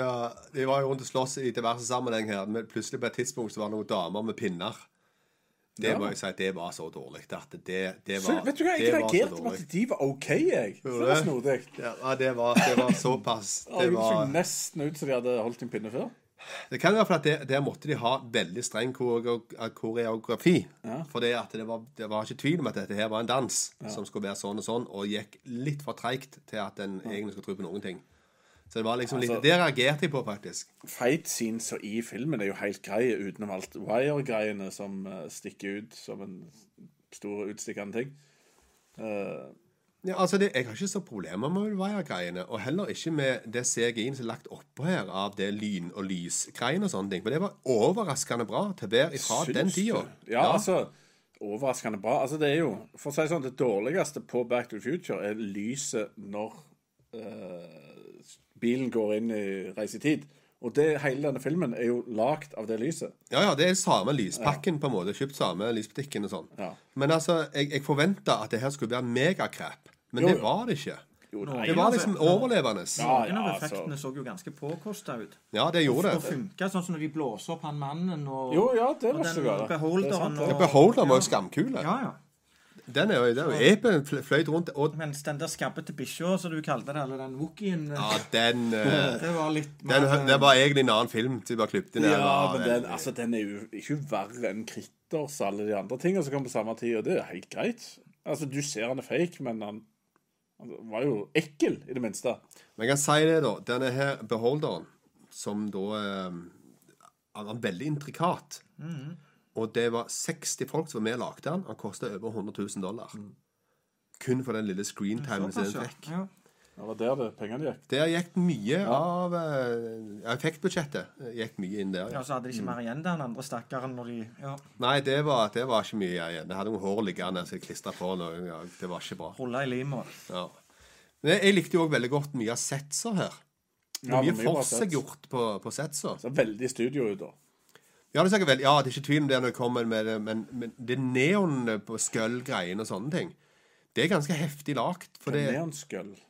De var jo rundt og slåss i diverse sammenheng her, men plutselig på et tidspunkt så var det noen damer med pinner. Det Ja. må jeg si det var så dårlig at det, det Så, var vet du hva, jeg reagerte med at de var OK, jeg. Det var snodig. Ja, det var, det var såpass Det så var, nesten ut som de hadde holdt en pinne før. det kan være for at det, der måtte de ha veldig streng koreografi. Ja. For det, var, det var ikke tvil om at dette her var en dans som skulle være sånn og sånn, og gikk litt for treigt til at en egentlig skulle tro på noen ting. Så det var liksom litt, Altså- Det reagerte jeg på, faktisk. Fight scenes i filmen er jo helt greie, utenom alt wire-greiene som uh, stikker ut som en stor utstikkende ting. Uh, Ja, altså det, Jeg har ikke så problemer med wire-greiene, og heller ikke med det CGI-en som er lagt oppå her av det lyn- og lysgreiene og sånne ting. For det var overraskende bra til å være ifra den Syns tida. Ja, altså Overraskende bra. Altså, det er jo For å si det sånn, det dårligste på Back to the Future er lyset når eh, bilen går inn i reisetid. Og det, hele denne filmen er jo lagd av det lyset. Ja, ja, det er samme lyspakken, på en måte. Kjøpt samme lysbutikken og sånn. Ja. Men altså, jeg, jeg forventa at det her skulle være megakrap, Men Jo, det var det ikke. Jo, nei, Det var liksom overlevende. Ja, Noen av effektene altså. så jo ganske påkosta ut. Ja, det gjorde Og det. funka sånn som når de blåser opp han mannen og Jo, ja, det og var så den beholderen Det er sant, og Beholder var jo skamkule. Ja, ja. Den er jo, det er jo Epen fløyt rundt og Mens den der skabbete bikkja, som du kalte det, eller den wookien Ja, den eh, Det var litt mer, den var egentlig en annen film. De bare klippet inn. Ja, men den, altså, den er jo ikke verre enn Critters og alle de andre tingene som kom på samme tid, og det er helt greit. Altså, Du ser han er fake, men han, han var jo ekkel, i det minste. Men jeg kan si det, da. Denne her beholderen, som da eh, Han er veldig intrikat. Og det var 60 folk som var med og lagde den. Han kosta over 100 000 dollar. Kun for den lille screentimen som den ja. fikk. Ja. Det var der det pengene gikk. Der gikk mye av uh, effektbudsjettet. eh, gikk mye inn der. ja, Ja. så hadde de ikke mer igjen den andre stakkaren når de ja, Nei, det var, det var ikke mye igjen. Det hadde noen hår liggende som jeg klistra på. Noe. Ja, det var ikke bra. rulla i limet. Ja. Men jeg likte jo òg veldig godt mye av setsa her. Det Ja, mye mye forseggjort på, på setsa. Så veldig studio ut, da. Ja, det er vel, ja, det er ikke tvil om det når det kommer med det, men, men det neon på skull-greiene og sånne ting, det er ganske heftig lagt. For det,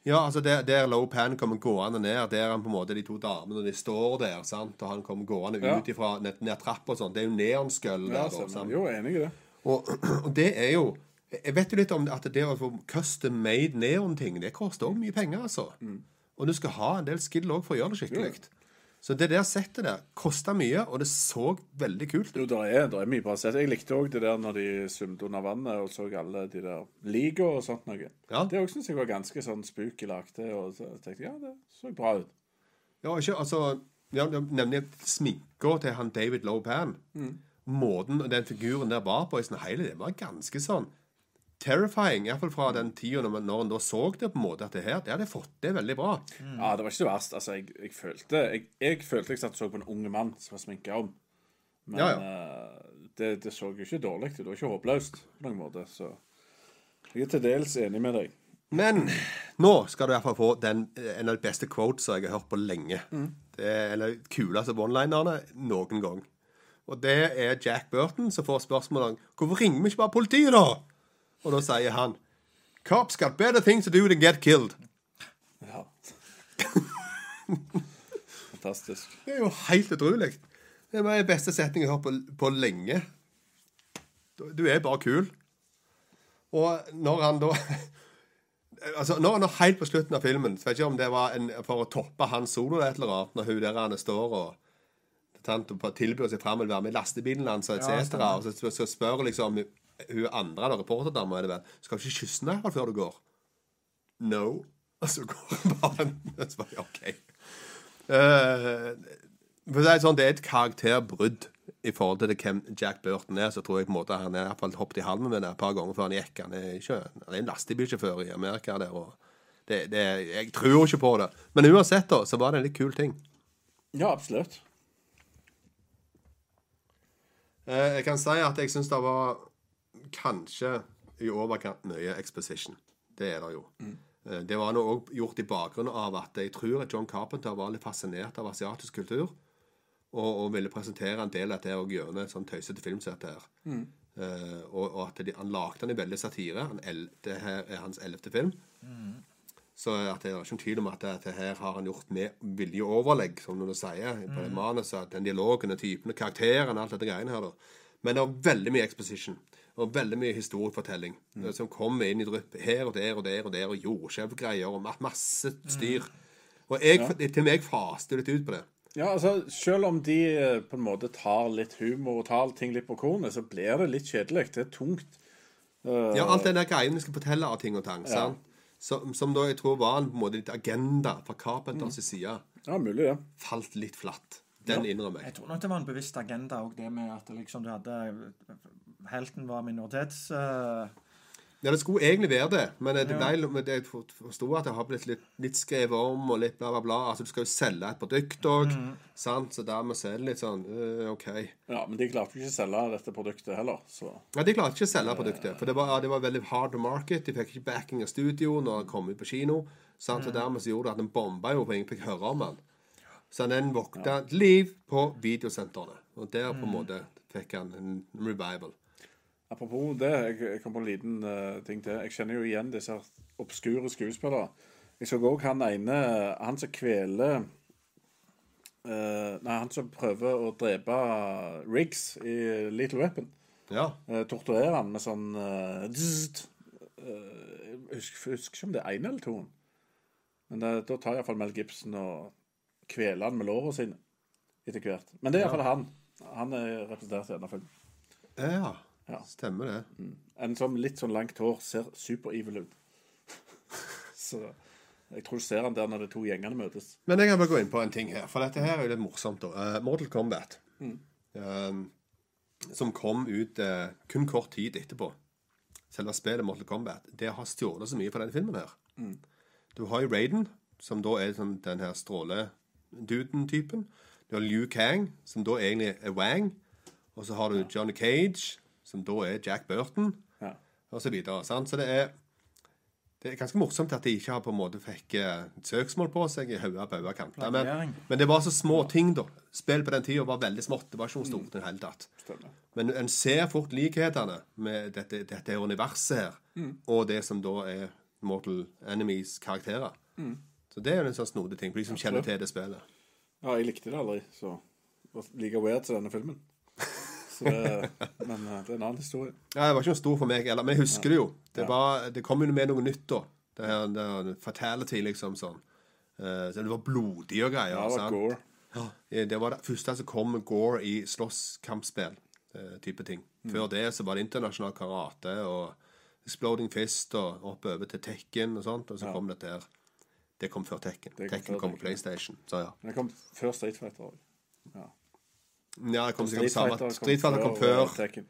ja, altså der, der Low Pan kommer gående ned, der er han på en måte de to damene, de står der, sant, og han kommer gående Ja. ut ifra ned, ned trappa og sånt. Det er jo neonskull Ja, der, da. sant? Jo, enig i det. Og, og det er jo Jeg vet jo litt om at det å få custom made neon-ting, det koster òg mye penger, altså. Og du skal ha en del skill òg for å gjøre det skikkelig. Så det der settet der kosta mye, og det så veldig kult ut. Jo, det er, der er mye bra sett. Jeg likte òg det der når de svømte under vannet og så alle de der liga og sånt noe. Ja. Det òg syns jeg var ganske sånn spooky lagt til, og så tenkte jeg ja, det så bra ut. Ja, ikke, altså ja, nevner sminka til han David Lopan. Måten den figuren der var på i sin hele, det var ganske sånn terrifying. Iallfall fra den tida når, når en da så det på en måte at det her, det hadde jeg fått det veldig bra. Ja, det var ikke det verste. Altså, jeg, jeg følte jeg, jeg følte jeg satt og så på en unge mann som var sminka om. Men Ja, eh, det, det så jo ikke dårlig ut. Det var ikke håpløst på noen måte. Så jeg er til dels enig med deg. Men nå skal du i hvert fall få den, en av de beste quotesa jeg har hørt på lenge. Det er en av de kuleste one-linerne noen gang. Og det er Jack Burton som får spørsmålet Hvorfor ringer vi ikke bare politiet, da? Og da sier han Cops got better things to do than get killed. Ja. Fantastisk. Det er jo helt utrolig. Det er den beste setningen jeg har på, på lenge. Du- er bare kul. Og når han da Altså, Når han er helt på slutten av filmen så vet jeg ikke om det var en, for å toppe hans solo eller et eller annet, når hun der han står og tilbyr seg fram å vil være med i lastebilen hans, Ja, etc. stemmer. og så, så, så spør liksom hun andre, da, reporterdama, er det vel, skal du ikke kysse henne før du går? No. Og så går hun bare Så bare, OK. Uh, å si sånn, det er et karakterbrudd i forhold til det, hvem Jack Burton er. Så tror jeg på en måte han er i hvert fall hoppet i halmen med det et par ganger før han gikk. Han er, ikke, han er en lastebilsjåfør i Amerika der. og det, det, Jeg tror ikke på det. Men uansett, da, så var det en litt kul ting. Ja, absolutt. Eh, jeg kan si at jeg syns det var kanskje i overkant mye exposition. Det er det jo. Mm. Det var nå òg gjort i bakgrunn av at jeg tror at John Carpenter var litt fascinert av asiatisk kultur. Og, og ville presentere en del av dette også gjennom et sånn tøysete filmsett her. Eh, og, og at de, han lagde den i veldig satire. Han el, det her er hans ellevte film. Så at det er ikke noen tvil om at dette her har han gjort med vilje og overlegg, som du sier, på det manuset. Den dialogen, den typen, karakterene, alt dette greiene her, da. Men det er veldig mye exposition. Og veldig mye historiefortelling mm. som kommer inn i drypp her og der og der og der, og jordskjelvgreier og masse styr. Og jeg, til meg faste litt ut på det. Ja, altså, Selv om de eh, på en måte tar litt humor og tar ting litt på kornet, så blir det litt kjedelig. Det er tungt. Uh... Ja, alt det der greiene vi skal fortelle av ting og tang. sant? Som, som da jeg tror var en på en måte litt agenda fra Carpenters side, Ja, mulig ja. falt litt flatt. Den innrømmer jeg. Jeg tror nok det var en bevisst agenda òg, det med at liksom du hadde Helten var minoritets... eh, Ja, det skulle egentlig være det, men det ble, det- jeg forsto at det har blitt litt, litt skrevet om og litt bla, bla, bla. Altså, du skal jo selge et produkt òg, sant? så dermed så er det litt sånn øh, OK. Ja, Men de klarte ikke å selge dette produktet heller, så Ja, De klarte ikke å selge produktet, for det var, det var veldig hard to market. De fikk ikke backing av studio når den kom ut på kino. Sant? Så dermed så gjorde det at den bomba jo, for ingen fikk høre om den. Så den våkna ja. liv på videosentrene. Og der på en måte fikk han en revival. Apropos det, jeg, jeg kom på en liten uh, ting til. Jeg kjenner jo igjen disse obskure skuespillere. Jeg så òg han ene Han som kveler Uh, Nei, han som prøver å drepe Riggs i Little Weapon. Ja. Uh, torturerer han med sånn uh, dzzt. Eh, Jeg husker, husker ikke om det er én eller to. Men det, da tar iallfall Mel Gibson og kveler han med lårene sine etter hvert. Men det er iallfall han. Han er representert i denne filmen. ja. Ja. Stemmer det. En som litt sånn langt hår ser super-evil ut. Så jeg tror du ser han der når de to gjengene møtes. Men jeg kan bare gå inn på en ting her, for dette her er jo litt morsomt. da. Uh, Mortal Kombat, eh, som kom ut uh, kun kort tid etterpå, selve spillet Mortal Kombat, det har stjålet så mye fra denne filmen her. Du har jo Raiden, som da er sånn, den her stråleduden-typen. Du har Liu Kang, som da egentlig er Wang. Og så har du Johnny Cage, som da er Jack Burton, Ja. og så. Sant? Så det er det er ganske morsomt at de ikke har på en måte fikk eh, søksmål på seg i hoder, bauger, kanter. Men, men det var så små ting, da. Spill på den tida var veldig smått. Det var ikke noe stort i det hele tatt. Men en ser fort likhetene med dette, dette universet her, og det som da er Mortal Enemies karakterer. Så det er jo en sånn snodig ting for de som kjenner til det spillet. Ja, jeg likte det aldri, så det var like weird som denne filmen. Det, men eh, det er en annen historie. Ja, Det var ikke noe stor for meg heller, men jeg husker det jo. Det, var, det kom jo med noe nytt da. Det her, det her fatality, liksom sånn. Eh, så det var blodig og greier. Ja, det var gore. Ja, eh, det var det første som kom Gore i slåsskampspill. type ting. Før det så var det internasjonal karate og Exploding Fist og oppover til Tekken og sånt. Og så kom dette her. Det kom før Tekken. Det kom Tekken før kom på PlayStation. Så ja. Men det kom før Street Fighter òg. Ja. Ja, det kom sikkert Street samme. Fighter Street Fighter kom før. eh, Tekken.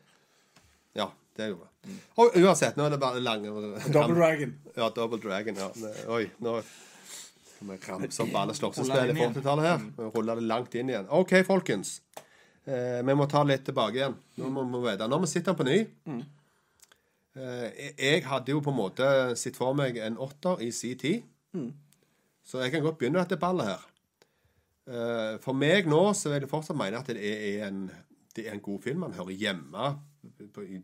Ja, det gjorde det. Og uansett, nå er det bare lange Double Dragon. Ja, Double Dragon. ja. Oi, nå må jeg ramse som alle slåssespill i 40-tallet her. Rulle det langt inn igjen. OK, folkens. Eh, vi må ta litt tilbake igjen. Nå må vi vite. Når vi sitter på ny eh, jeg- Jeg hadde jo på en måte sett for meg en åtter i sin tid. Så jeg kan godt begynne dette ballet her. Eh, for meg nå så vil jeg fortsatt mene at det er en, det er en god film. Han hører hjemme på, i,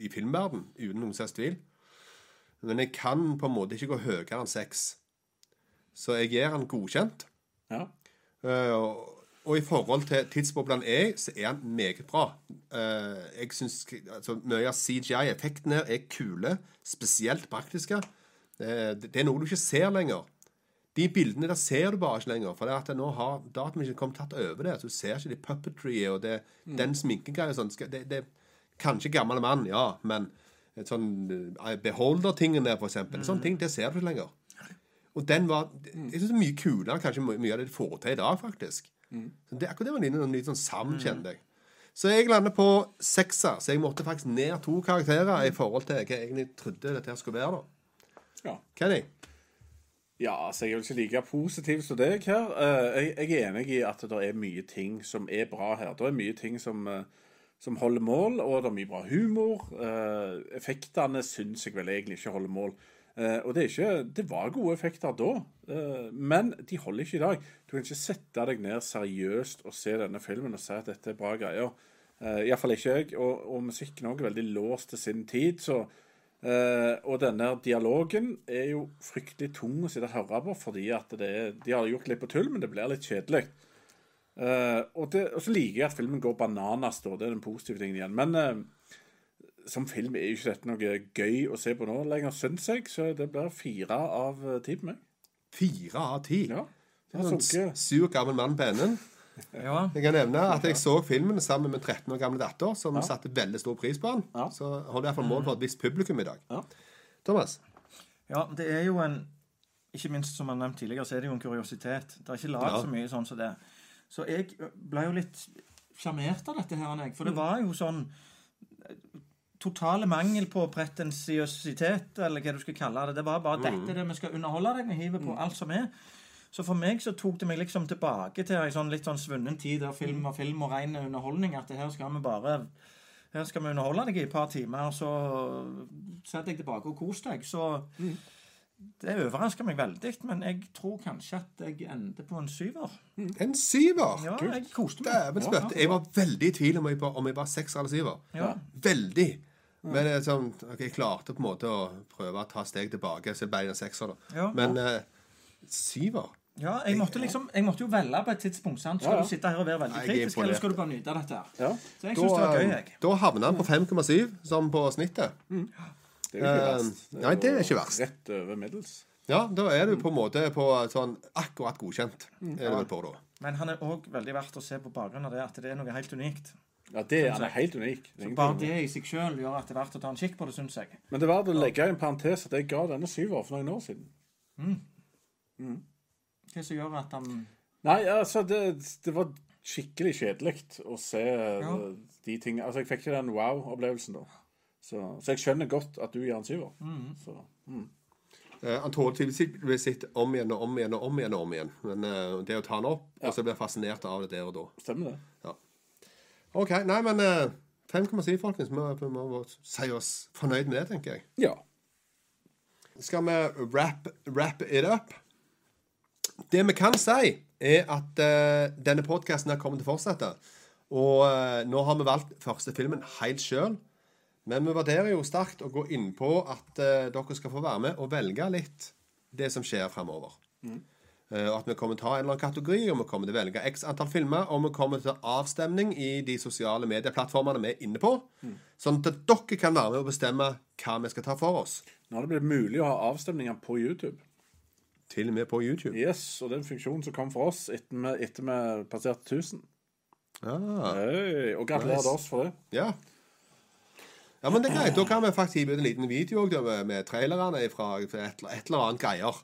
i filmverden uten noen slags tvil. Men jeg kan på en måte ikke gå høyere enn seks. Så jeg gir han godkjent. Ja. Uh, og, og i forhold til tidsboblen er, så er han meget bra. Uh, jeg synes altså, Mye av CGI-effektene er kule, spesielt praktiske. Uh, det, det er noe du ikke ser lenger. De bildene der ser du bare ikke lenger. For det at nå har datamaskinen kommet tatt over det. Så du ser ikke de puppetryene, og det, den sminkegreia og sånn. Det, det, kanskje gammel mann, ja, men sånn eh, beholder-tingen der, for eksempel. Sånne ting, det ser du ikke lenger. Og den var Jeg synes det er mye kulere kanskje my- mye av det de får til i dag, faktisk. Så det, akkurat det var en ny sånn savn, kjente jeg. Så jeg lander på sekser, så jeg måtte faktisk ned to karakterer i forhold til hva jeg egentlig trodde dette skulle være. da. ja. Kenny? Ja, altså jeg er vel ikke like positiv som deg her. Eh, jeg, er enig i at det er mye ting som er bra her. Det er mye ting som, eh, som holder mål, og det er mye bra humor. Eh, effektene syns jeg vel egentlig ikke holder mål. Og det, ikke, det var gode effekter da, men de holder ikke i dag. Du kan ikke sette deg ned seriøst og se denne filmen og si at dette er bra greier. Iallfall ikke jeg. Og, og musikken òg er veldig låst til sin tid. så Eh, og denne dialogen er jo fryktelig tung å sitte og høre på, fordi at det er, de har gjort litt på tull, men det blir litt kjedelig. Uh, og, og så liker jeg at filmen går bananas, da. Det er den positive tingen igjen. Men uh, som film er jo ikke dette noe gøy å se på nå lenger, syns jeg. Så det blir fire av ti på meg. Fire av ti. Ja. Det er en sur gammel mann på enden. Ja. Jeg kan nevne at jeg så filmen sammen med 13 år gamle datter, som satte veldig stor pris på den. Ja. Så holder jeg iallfall mål for et visst publikum i dag. Ja. Thomas? ja, det er jo en Ikke minst som jeg nevnt tidligere, så er det jo en kuriositet. Det er ikke lagd Ja. så mye sånn som det. Så jeg ble jo litt sjarmert av dette her, jeg. For det var jo sånn totale mangel på pretensiøsitet, eller hva du skal kalle det. Det var bare dette er det vi skal underholde deg. Vi hive på alt som er. Så for meg så tok det meg liksom tilbake til en sånn litt sånn svunnen tid der film og film og ren underholdning. At her skal vi bare her skal vi underholde deg i et par timer, og så setter jeg tilbake og kos deg. Så det overrasker meg veldig, men jeg tror kanskje at jeg ender på en syver. En syver! Ja, jeg koste meg. Jeg var veldig i tvil om jeg, var- om jeg var sekser eller syver. Ja. Veldig. Men det er sånn, okay, jeg klarte på en måte å prøve å ta steg tilbake, så det ble en sekser. da. Ja. Men uh, syver Ja, jeg måtte liksom Jeg måtte jo velge på et tidspunkt. sant? Skal Ja, ja. du sitte her og være veldig Jeg er kritisk, eller skal du bare nyte dette her? Ja. Så jeg syns det var Da, gøy, eh, jeg. da havna han på 5,7, som på snittet. Det er jo ikke Eh, verst. nei, det er ikke verst. Rett over middels. Ja, da er du på en måte på sånn akkurat godkjent. Er du vel på da. Men han er òg veldig verdt å se på bakgrunn av det at det er noe helt unikt. Ja, det er, han er helt unik. Det er ingen Bare tvil om det. det i seg sjøl gjør at det er verdt å ta en kikk på det, syns jeg. Men det var verdt å legge i en parentes at jeg ga denne syver for noen år siden. Hva som gjør at han Nei, altså, det, det var skikkelig kjedelig å se ja. de tingene Altså, jeg fikk ikke den wow-opplevelsen da. Så, så jeg skjønner godt at du gir en syver. Så, mm. Eh, han tåler tydeligvis sitt om igjen og om igjen og om igjen. og om igjen. Men uh, det å ta han opp, og så bli fascinert av det der og da. Stemmer det. OK. Nei, men eh, 5,7, folkens. Vi må, må si oss fornøyd med det, tenker jeg. Ja. Skal vi wrap, wrap it up? Det vi kan si, er at uh, denne podkasten kommer til å fortsette. Og uh, nå har vi valgt første filmen helt sjøl. Men vi vurderer jo sterkt å gå inn på at uh, dere skal få være med og velge litt det som skjer fremover. Mm. og at vi kommer til å ta en eller annen kategori, og vi kommer til å velge x antall filmer, og vi kommer til å ta avstemning i de sosiale medieplattformene vi er inne på. Sånn at dere kan være med og bestemme hva vi skal ta for oss. Nå har det blitt mulig å ha avstemninger på YouTube. Til og med på YouTube. Yes, og det er en funksjon som kom for oss etter vi, etter vi passerte 1000. Ah. Hey, og gratulerer Nice. oss for det. Ja. Ja, men det er greit. Da kan vi faktisk gi ut en liten video med, med trailerne fra et, eller- et eller annet greier.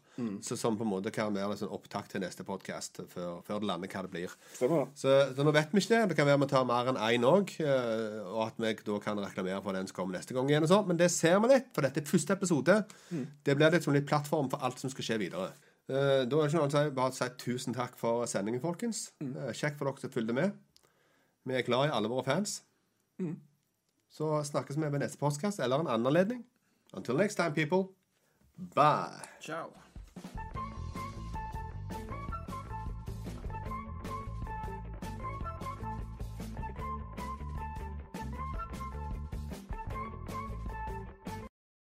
Så, som på en måte kan være sånn opptak til neste podkast før, før det lander hva det blir. Stemmer. Så, så nå vet vi ikke det. Det kan være vi tar mer enn én òg. Og at vi da kan reklamere for den som kommer neste gang igjen. og sånt. Men det ser vi litt, for dette er første episode. Det blir litt som litt plattform for alt som skal skje videre. Eh, Da er det ikke noe annet å si, bare si tusen takk for sendingen, folkens. Mm. Kjekt for dere som fulgte med. Vi er glad i alle våre fans. Så snakkes vi ved neste postkast eller en annen anledning. Until next time, people. Bye. Ciao.